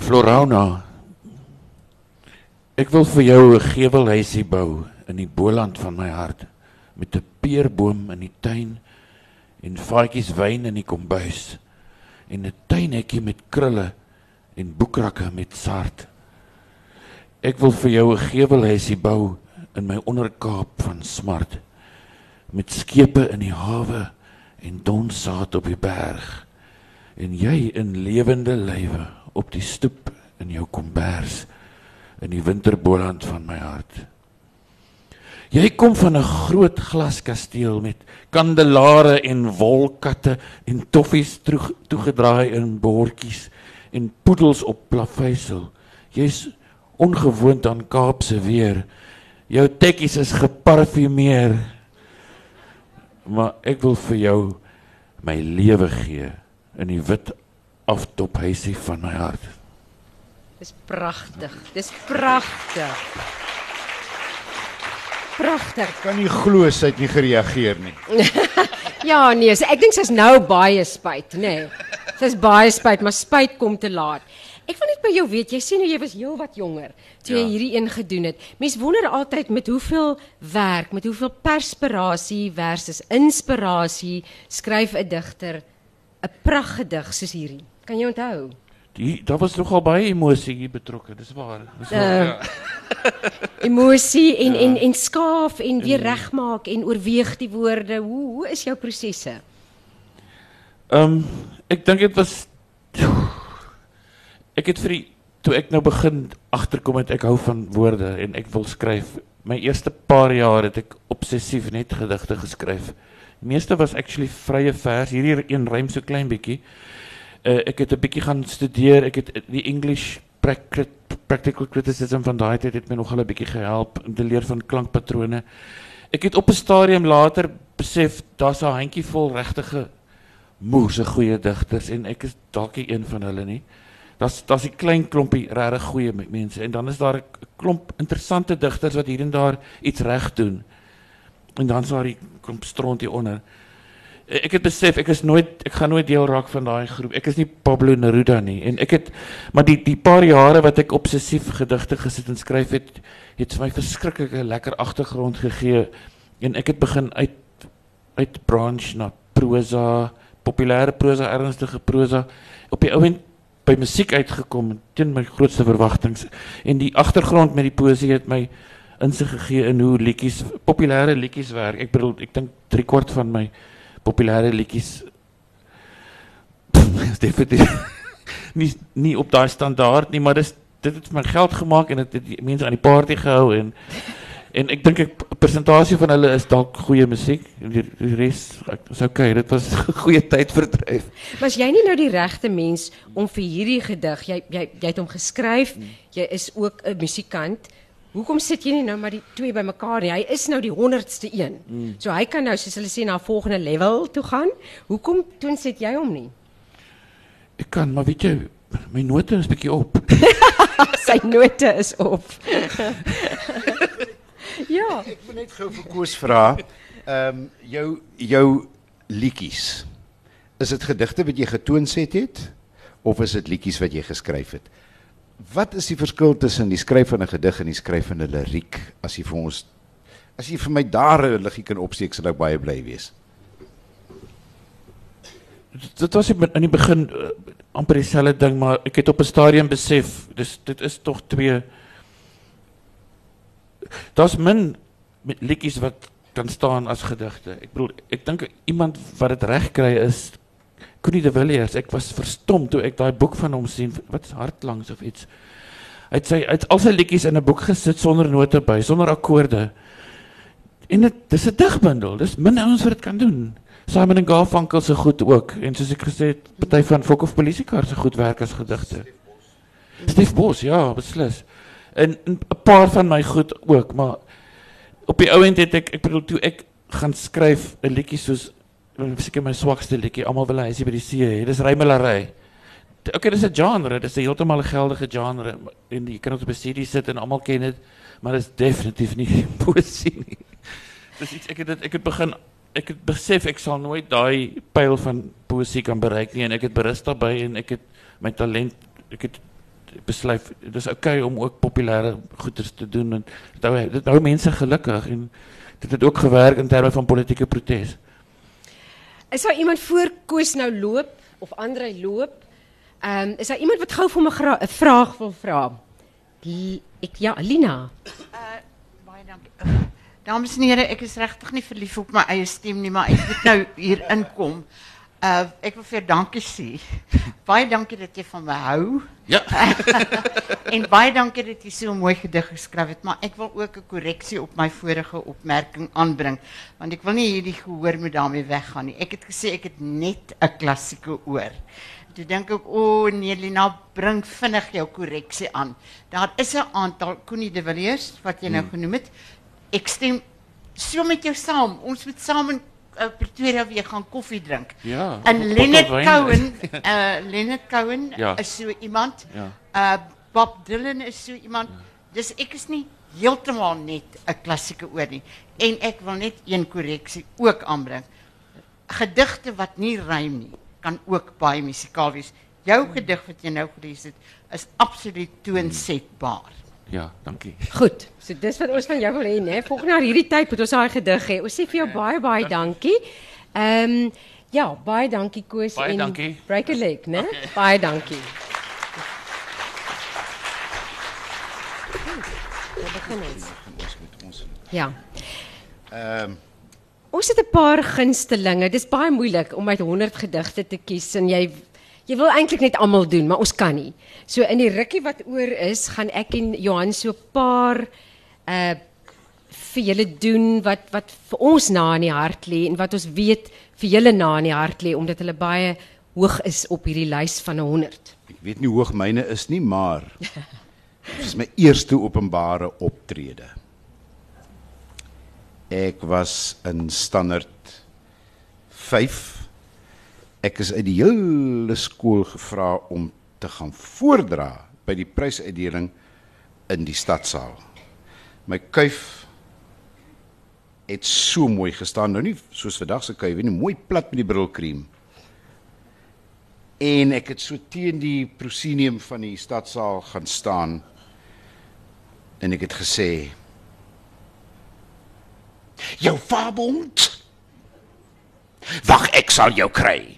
Speaker 6: Florauna. Ek wil vir jou 'n gewelhuisie bou in die boland van my hart met 'n peerboom in die tuin en vaatjies wyn in die kombuis en 'n tuinhekkie met krulle en boekrakke met sart. Ek wil vir jou 'n gewelhuisie bou in my onderkaap van smart met skepe in die hawe en donsaad op die berg en jy in lewende lywe op die stoep in jou kombers in die winterboland van my hart. Jy kom van 'n groot glaskasteel met kandelare en wolkatte en toffies terug toegedraai in bordjies en poedels op plaveisel. Jy's ongewoond aan Kaapse weer. Jou tekkies is geparfumeer. Maar ek wil vir jou my lewe gee in die wit aftophuisie van my hart.
Speaker 2: Dis pragtig. Dis pragtig. Pragtig.
Speaker 1: Kan nie glo sy het nie gereageer nie.
Speaker 2: Ja, nee, so ek dink sy's nou baie spyt, nê. Nee. Sy's baie spyt, maar spyt kom te laat. Ek wil net by jou weet, jy sê nou jy was heelwat jonger toe jy
Speaker 6: Ja.
Speaker 2: hierdie een gedoen het. Mens wonder altyd met hoeveel werk, met hoeveel perspirasie versus inspirasie skryf 'n digter 'n pragtgedig soos hierdie. Kan jy onthou?
Speaker 6: Die daar was nogal baie emosie hier betrokke. Dis waar. Dis waar.
Speaker 2: Uh,
Speaker 6: ja.
Speaker 2: Emosie en ja. en en skaaf en weer regmaak en oorweeg die woorde. Hoe hoe is jou prosesse?
Speaker 6: Ehm um, ek dink dit was ek het vir die toe ek nou begin agterkom het ek hou van woorde en ek wil skryf. My eerste paar jaar het ek obsessief net gedigte geskryf. Die meeste was actually vrye vers. Hierdie een rym so klein bietjie. Uh, ek het 'n bietjie gaan studeer. Ek het die English prac- practical criticism van daai tyd het my nogal 'n bietjie gehelp om te leer van klankpatrone. Ek het op 'n stadium later besef daar's 'n handjie vol regtige moerse goeie digters en ek is dalk nie een van hulle nie. Daar's daar's 'n klein klompie regtig goeie me- mense en dan is daar 'n klomp interessante digters wat hier en daar iets reg doen. En dan is daar die klomp stront hier onder. E- Ek het besef ek is nooit ek gaan nooit deel raak van daai groep. Ek is nie Pablo Neruda nie en ek het maar die die paar jare wat ek obsessief gedigte gesit en skryf het, het vir my verskriklike lekker agtergrond gegee en ek het begin uit uit branch na prosa, populêre prosa, ernstige prosa op die ouend by musiek uitgekom teen my grootste verwagtinge en die agtergrond met die poesie het my insig gegee in hoe liedjies populêre liedjies werk. Ek bedoel ek dink 3 kwart van my populêre liedjies is definitief nie nie op daai standaard nie, maar dis dit het my geld gemaak en dit het die mense aan die party gehou en en ek dink 'n persentasie van hulle is dalk goeie musiek en die, die res is okay. Dit was 'n goeie tydverdryf.
Speaker 2: Maar is jy nie nou die regte mens om vir hierdie gedig, jy jy jy het hom geskryf, jy is ook 'n musikant. Hoekom sit jy nie nou maar die twee bymekaar nie? Hy is nou die 100ste een. So hy kan nou soos hulle sê na 'n volgende level toe gaan. Hoekom toon sit jy hom nie?
Speaker 6: Ek kan, maar weet jy, my note is bietjie op.
Speaker 2: Sy note is op. ja.
Speaker 1: Ek wil net gou vir Koos vra, ehm um, jou jou liedjies. Is dit gedigte wat jy getoonset het of is dit liedjies wat jy geskryf het? Wat is die verskil tussen die skryf van 'n gedig en die skryf van 'n liriek? As jy vir ons as jy vir my daar 'n liggie kan opsteek, sal ek baie bly wees.
Speaker 6: dit was in in die begin uh, amper dieselfde ding, maar ek het op 'n stadium besef, dis dit is tog twee Daar's min met liedjies wat kan staan as gedigte. Ek bedoel, ek dink iemand wat dit reg kry is Connie de Villiers. Ek was verstom toe ek daai boek van hom sien. Wat is hartlangs of iets. Hy het sy het al sy liedjies in 'n boek gesit sonder note by, sonder akkoorde. En dit dis 'n digbundel. Dis min ouens wat dit kan doen. Simon en Garfunkel se goed ook en soos ek gesê het, party van Fok of Polisiekar se goed werk as gedigte. Stef Bos, ja, beslis. En 'n paar van my goed ook, maar op die ouend het ek ek bedoel toe ek gaan skryf 'n liedjie soos seker my swakste liedjie, almal wil hy is by die see hê. Dis rymelary. Okay, dis 'n genre, dis 'n heeltemal geldige genre en jy kan dit op 'n CD sit en almal ken dit, maar dit is definitief nie poesie nie. Dis iets ek het dit ek het begin ek het besef ek sal nooit daai pyl van poesie kan bereik nie en ek het berus daarbey en ek het my talent ek het besluit dis okay om ook populêre goeders te doen en dit hou dit hou mense gelukkig en dit het ook gewerk in terme van politieke protes.
Speaker 2: Is daar iemand voor Koos nou loop of Andre loop? Ehm um, is daar iemand wat gou vir my 'n vraag wil vra? L- Ek ja, Lina.
Speaker 3: Baie dankie. Uh, Dames en here, ek is regtig nie verlief op my eie stem nie, maar ek moet nou hier inkom. Uh ek wil vir jou dankie sê. Baie dankie dat jy van my hou
Speaker 6: Ja.
Speaker 3: en baie dankie dat jy so 'n mooi gedig geskryf het, maar ek wil ook 'n korreksie op my vorige opmerking aanbring, want ek wil nie hierdie gehoor moet daarmee weggaan nie. Ek het gesê ek het net 'n klassieke oor. Toe dink ek, o oh, nee Lina, bring vinnig jou korreksie aan. Daar is 'n aantal Connie de Villiers wat jy nou genoem het. Ek stem so met jou saam. Ons moet saam in uh, Pretoria weer gaan koffie drink.
Speaker 6: Ja.
Speaker 3: En Leonard. Cohen, uh Leonard Cohen
Speaker 6: Ja.
Speaker 3: is so iemand.
Speaker 6: Ja.
Speaker 3: Uh Bob Dylan is so iemand. Dus ek is nie heeltemal net 'n klassieke oor nie. En ek wil net een korreksie ook aanbring. Gedigte wat nie rym nie, kan ook baie musikaal wees. Jou gedig wat jy nou gelees het, is absoluut toonsetbaar.
Speaker 6: Ja, dankie.
Speaker 2: Goed. So dis wat ons van jou wil hê, né? Volgende jaar hierdie tyd moet ons daai gedig hê. Ons sê vir jou baie baie dankie. Ehm ja, baie dankie Koos
Speaker 6: Baie
Speaker 2: en
Speaker 6: dankie.
Speaker 2: Break a leg, né? Baie dankie. Dan begin ons.
Speaker 1: Ons moet ons
Speaker 2: Ja.
Speaker 1: ehm um,
Speaker 2: Ons het 'n paar gunstelinge. Dis baie moeilik om uit 100 gedigte te kies en jy jy wil eintlik net almal doen, maar ons kan nie. So in die rukkie wat oor is, gaan ek en Johan so 'n paar uh vir julle doen wat wat vir ons na in die hart lê en wat ons weet vir julle na in die hart lê omdat hulle baie hoog is op hierdie lys van 100.
Speaker 1: ek weet nie hoe hoog myne is nie, maar dit is my eerste openbare optrede. Ek was in standaard 5. Ek is uit die hele skool gevra om te gaan voordra by die prysuitdeling in die stadsaal. My kuif het so mooi gestaan, nou nie soos vandag se kuif nie, mooi plat met die brilkrem. En ek het so teen die proscenium van die stadsaal gaan staan en ek het gesê Jou vabond. Wag, ek sal jou kry.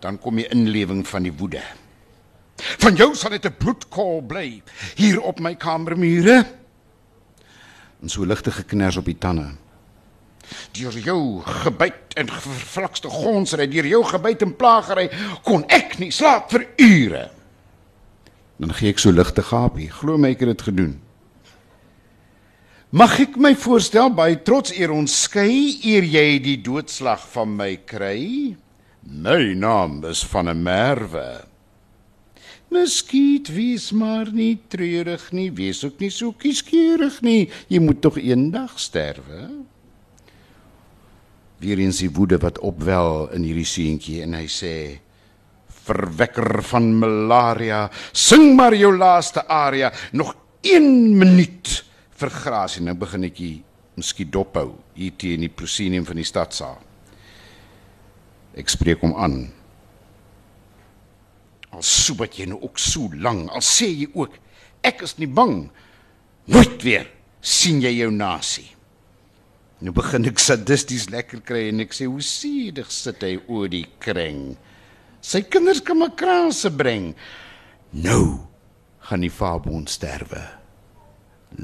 Speaker 1: Dan kom die inlewing van die woede. Van jou sal dit 'n bloedkol bly hier op my kamermure. En so ligte geknars op die tande. Deur jou gebyt en vervlakste gonsry, deur jou gebyt en plagery kon ek nie slaap vir ure. Dan gee ek so ligte gapie. Glo my ek het dit gedoen. Mag ek my voorstel by trots eer ons skei eer jy die doodslag van my kry? My naam is van 'n Merwe. Miskiet wees maar nie treurig nie, wees ook nie so kieskeurig nie. Jy moet tog eendag sterwe. Weer eens die woede wat opwel in hierdie seentjie en hy sê: "Verwekker van malaria, sing maar jou laaste aria, nog 1 minuut vir grasie." Nou begin ek hier miskien dophou hier teen die proscenium van die stadsaal. Ek spreek hom aan. Al soebat jy nou ook so lank, al sê jy ook ek is nie bang nooit weer sien jy jou nasie. Nou begin ek sadisties lekker kry en ek sê hoe siedig sit hy oor die kring. Sy kinders kan maar kranse bring. Nou gaan die vaabond sterwe.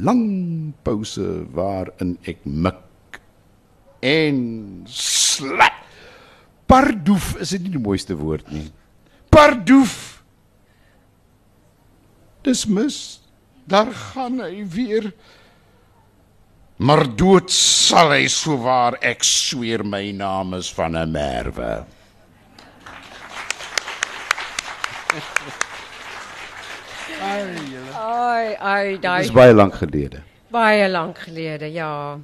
Speaker 1: Lang pouse waarin ek mik en slat. Pardoef is dit nie die mooiste woord nie. Pardoef. Dis mis. Daar gaan hy weer. Maar dood sal hy so waar ek sweer my naam is van 'n merwe.
Speaker 2: Ai, ai, daai
Speaker 1: Dis baie lank gelede.
Speaker 2: baie lank gelede, ja.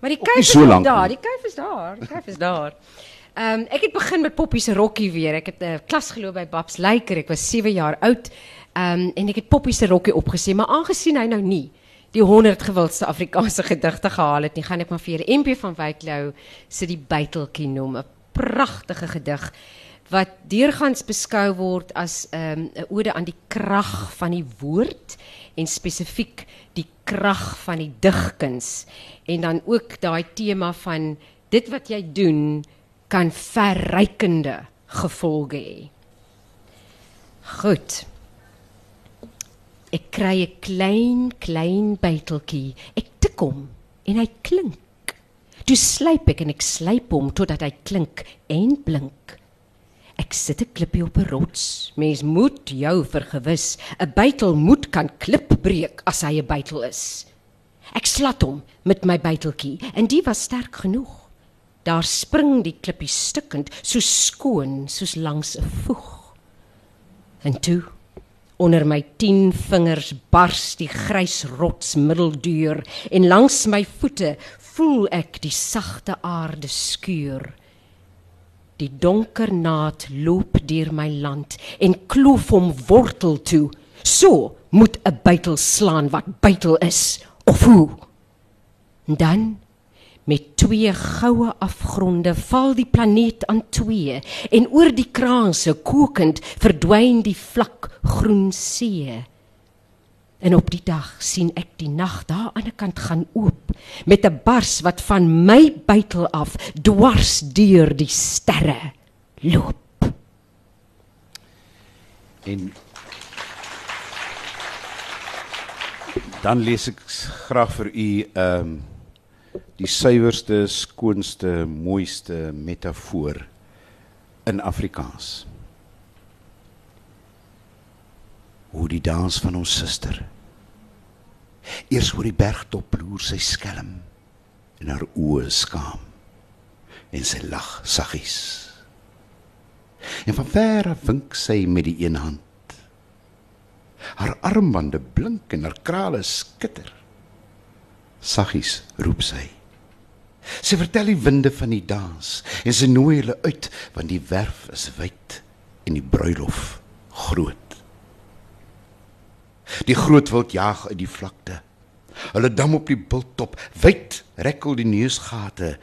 Speaker 2: Maar die kuif is
Speaker 1: so
Speaker 2: daar, die kuif is daar, die kuif is daar. Ehm um, ek het begin met Poppy se rokkie weer. Ek het 'n uh, klas geloop by Babs Lyker. Ek was 7 jaar oud. Ehm um, en ek het Poppy se rokkie opgesê, maar aangesien hy nou nie die 100 gewildste Afrikaanse gedigte gehaal het nie, gaan ek maar vir MP van Wyklou se die buiteltjie noem, 'n pragtige gedig wat deurgangs beskou word as 'n um, 'n ode aan die krag van die woord en spesifiek die krag van die digkuns en dan ook daai tema van dit wat jy doen kan verrykende gevolge hê. Goed. Ek kry 'n klein klein byteltjie. Ek tik hom en hy klink. Toe slyp ek en ek slyp hom totdat hy klink en blink. Ek sit 'n klippie op 'n rots. Mens moet jou vergewis, 'n bytel moet kan klip breek as hy 'n bytel is. Ek slat hom met my byteltjie en die was sterk genoeg. Daar spring die klippie stukkend, so skoon soos langs 'n voeg. En toe onder my 10 vingers bars die grys rots middelduur en langs my voete voel ek die sagte aarde skuur. Die donker naad loop deur my land en kloof hom wortel toe. So moet 'n bytel slaan wat bytel is of hoe. Dan met twee goue afgronde val die planeet aan twee en oor die kraanse kokend verdwyn die vlak groen see. En op die dag sien ek die nag daar aan die kant gaan oop met 'n bars wat van my buitel af dwars deur die sterre loop.
Speaker 1: En dan lees ek graag vir u ehm um, die suiwerste, skoonste, mooiste metafoor in Afrikaans. Hoe die dans van ons suster. Eers oor die bergtop loer sy skelm en haar oë skaam en sy lag saggies. En van ver af wink sy met die een hand. Haar armbande blink en haar krale skitter. Saggies roep sy. Sy vertel die winde van die dans en sy nooi hulle uit want die werf is wyd en die bruilof groot. Die groot wild jaag uit die vlakte. Hulle dam op die bulttop, wyd rekkel die neusgate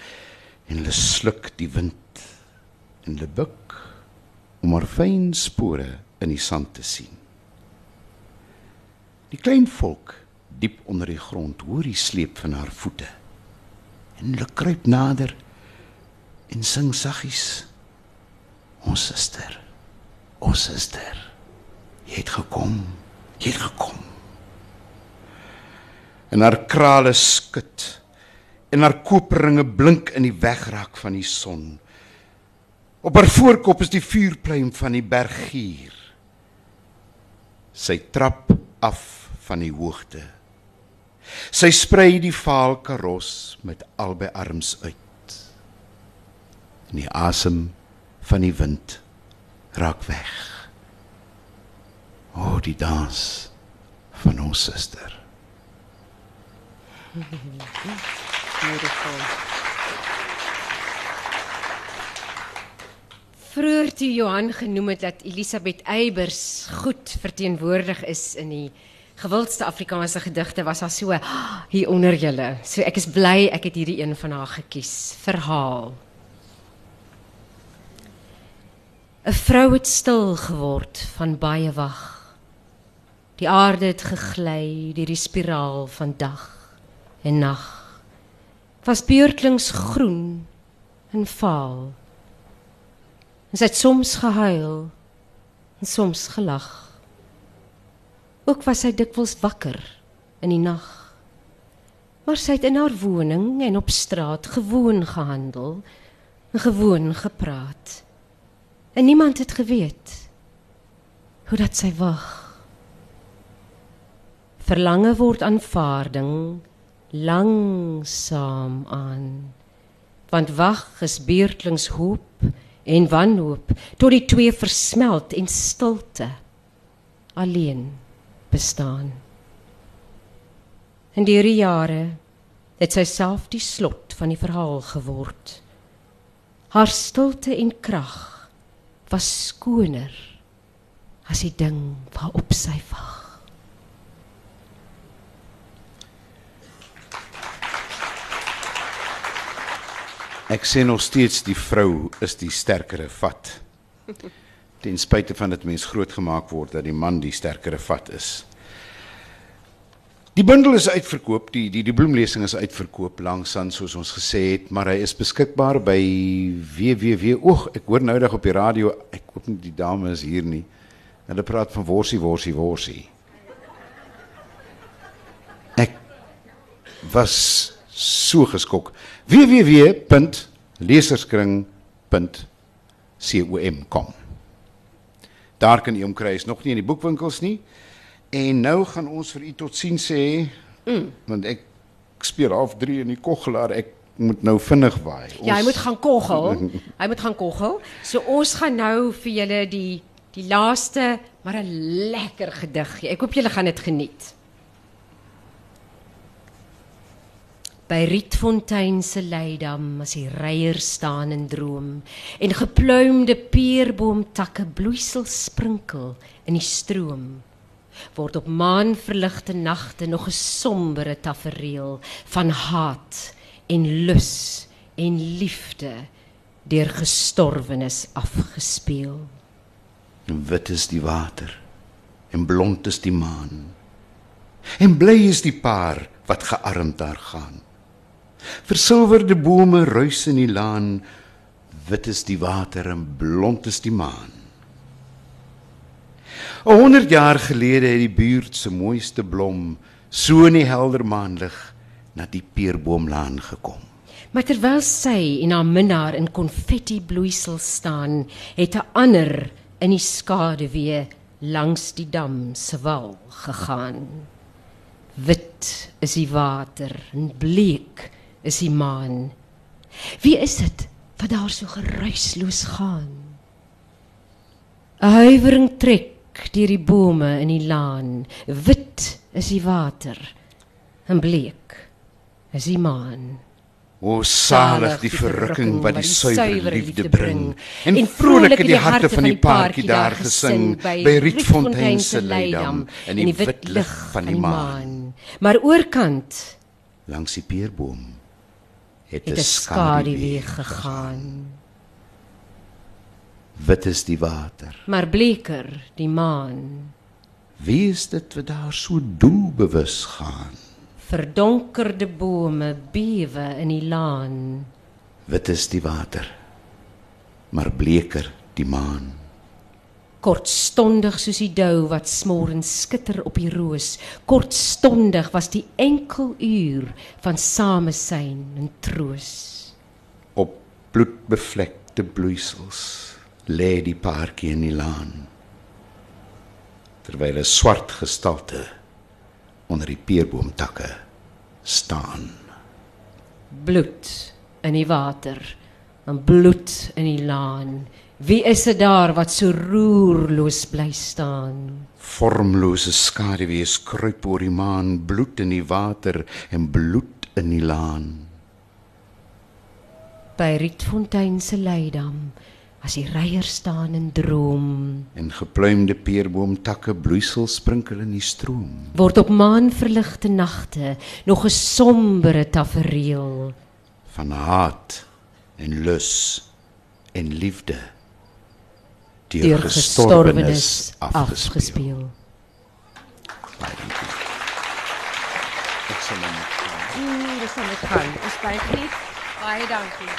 Speaker 1: en hulle sluk die wind en hulle buk om haar fyn spore in die sand te sien. Die klein volk diep onder die grond hoor die sleep van haar voete. En hulle kruip nader en sing saggies: Ons suster, ons suster, jy het gekom, jy het gekom. En haar krale skud en haar koperringe blink in die wegraak van die son. Op haar voorkop is die vuurpluim van die bergier. Sy trap af van die hoogte. Sy sprei die vaal karos met albei arms uit. En die asem van die wind raak weg. O, oh, die dans van ons suster.
Speaker 2: Beautiful. Vroeger toe Johan genoem het dat Elisabeth Eybers goed verteenwoordig is in die gewildste Afrikaanse gedigte was haar so "Ah, hier onder julle. So ek is bly ek het hierdie een van haar gekies. Verhaal. 'n Vrou het stil geword van baie wag. Die aarde het gegly deur die spiraal van dag en nag. Was beurtlings groen en vaal. En sy het soms gehuil en soms gelag. Ook was sy dikwels wakker in die nag. Maar sy het in haar woning en op straat gewoon gehandel gewoon gepraat. En niemand het geweet hoe dat sy wag. Verlange word aanvaarding langsaam aan. Want wag is beurtlings hoop en wanhoop tot die twee versmelt en stilte alleen bestaan. In die jare het sy self die slot van die verhaal geword. Haar stilte en krag was skoner as die ding waarop sy wag.
Speaker 1: Ek sê nog steeds die vrou is die sterkere vat. Ten spyte van dit mens grootgemaak word dat die man die sterkere vat is. Die bundel is uitverkoop, die die die bloemlesing is uitverkoop langsaan soos ons gesê het, maar hy is beskikbaar by www. Oeg, ek hoor nou dag op die radio, ek hoop nie die dame is hier nie. Hulle praat van worsie worsie worsie. Ek was so geskok. www.leserskring.com. Daar kan u hom kry, is nog nie in die boekwinkels nie. En nou gaan ons vir u totsiens sê, mm. want ek speel half 3 in die koggelaar. Ek moet nou vinnig waai.
Speaker 2: Ja, hy moet gaan koggel. hy moet gaan koggel. So ons gaan nou vir julle die die laaste maar 'n lekker gedig gee. Ek hoop julle gaan dit geniet. By Rietfontein se leidam as die reier staan en droom en gepluimde peerboomtakke bloeisel sprinkel in die stroom word op maanverligte nagte nog 'n sombere tafereel van haat en lus en liefde deur gestorwenes afgespeel.
Speaker 1: Wit is die water en blond is die maan. En bly is die paar wat gearmd daar gaan. Versilverde bome ruis in die laan. Wit is die water en blond is die maan. 'n 100 jaar gelede het die buurt se mooiste blom so in die helder maanlig na die peerboomlaan gekom.
Speaker 2: Maar terwyl sy en haar minnaar in konfetti bloeisel staan, het 'n ander in die skaduwee langs die dam se wal gegaan. Wit is die water en bleek is die maan. Wie is dit wat daar so geruisloos gaan? 'n Huiwering trek deur die bome in die laan. Wit is die water en bleek is die maan.
Speaker 1: O salig die verrukking wat die suiwer liefde bring en vrolik het die harte van die paartjie daar gesing by Rietfontein se leidam in die wit lig van die maan.
Speaker 2: Maar oorkant
Speaker 1: langs die peerboom
Speaker 2: het 'n skaduwee gegaan.
Speaker 1: Wit is die water.
Speaker 2: Maar bleker die maan.
Speaker 1: Wie is dit wat daar so doelbewus gaan?
Speaker 2: Verdonkerde bome bewe in die laan.
Speaker 1: Wit is die water. Maar bleker die maan.
Speaker 2: Kortstondig soos die dou wat smorens skitter op die roos. Kortstondig was die enkel uur van samesyn en troos.
Speaker 1: Op bloedbevlekte bloeisels lê die paartjie in die laan. terwyl 'n swart gestalte onder die peerboomtakke staan.
Speaker 2: Bloed in die water, en bloed in die laan. Wie is dit daar wat so roerloos bly staan?
Speaker 1: Vormlose skaduwee kruip oor die maan, bloed in die water en bloed in die laan.
Speaker 2: By Rietfontein se leidam, as die reier staan en droom,
Speaker 1: En gepluimde peerboomtakke bloeisel sprinkel in die stroom.
Speaker 2: word op maanverligte nagte nog 'n sombere tafereel.
Speaker 1: van haat en lus en liefde deur
Speaker 2: deur
Speaker 1: gestorwenes
Speaker 2: gestorwenes
Speaker 1: afgespeel.
Speaker 2: afgespeel.
Speaker 1: Baie dankie. Ek sal nou net gaan.
Speaker 2: Mm, dis net gaan. Ons buig net. Baie dankie.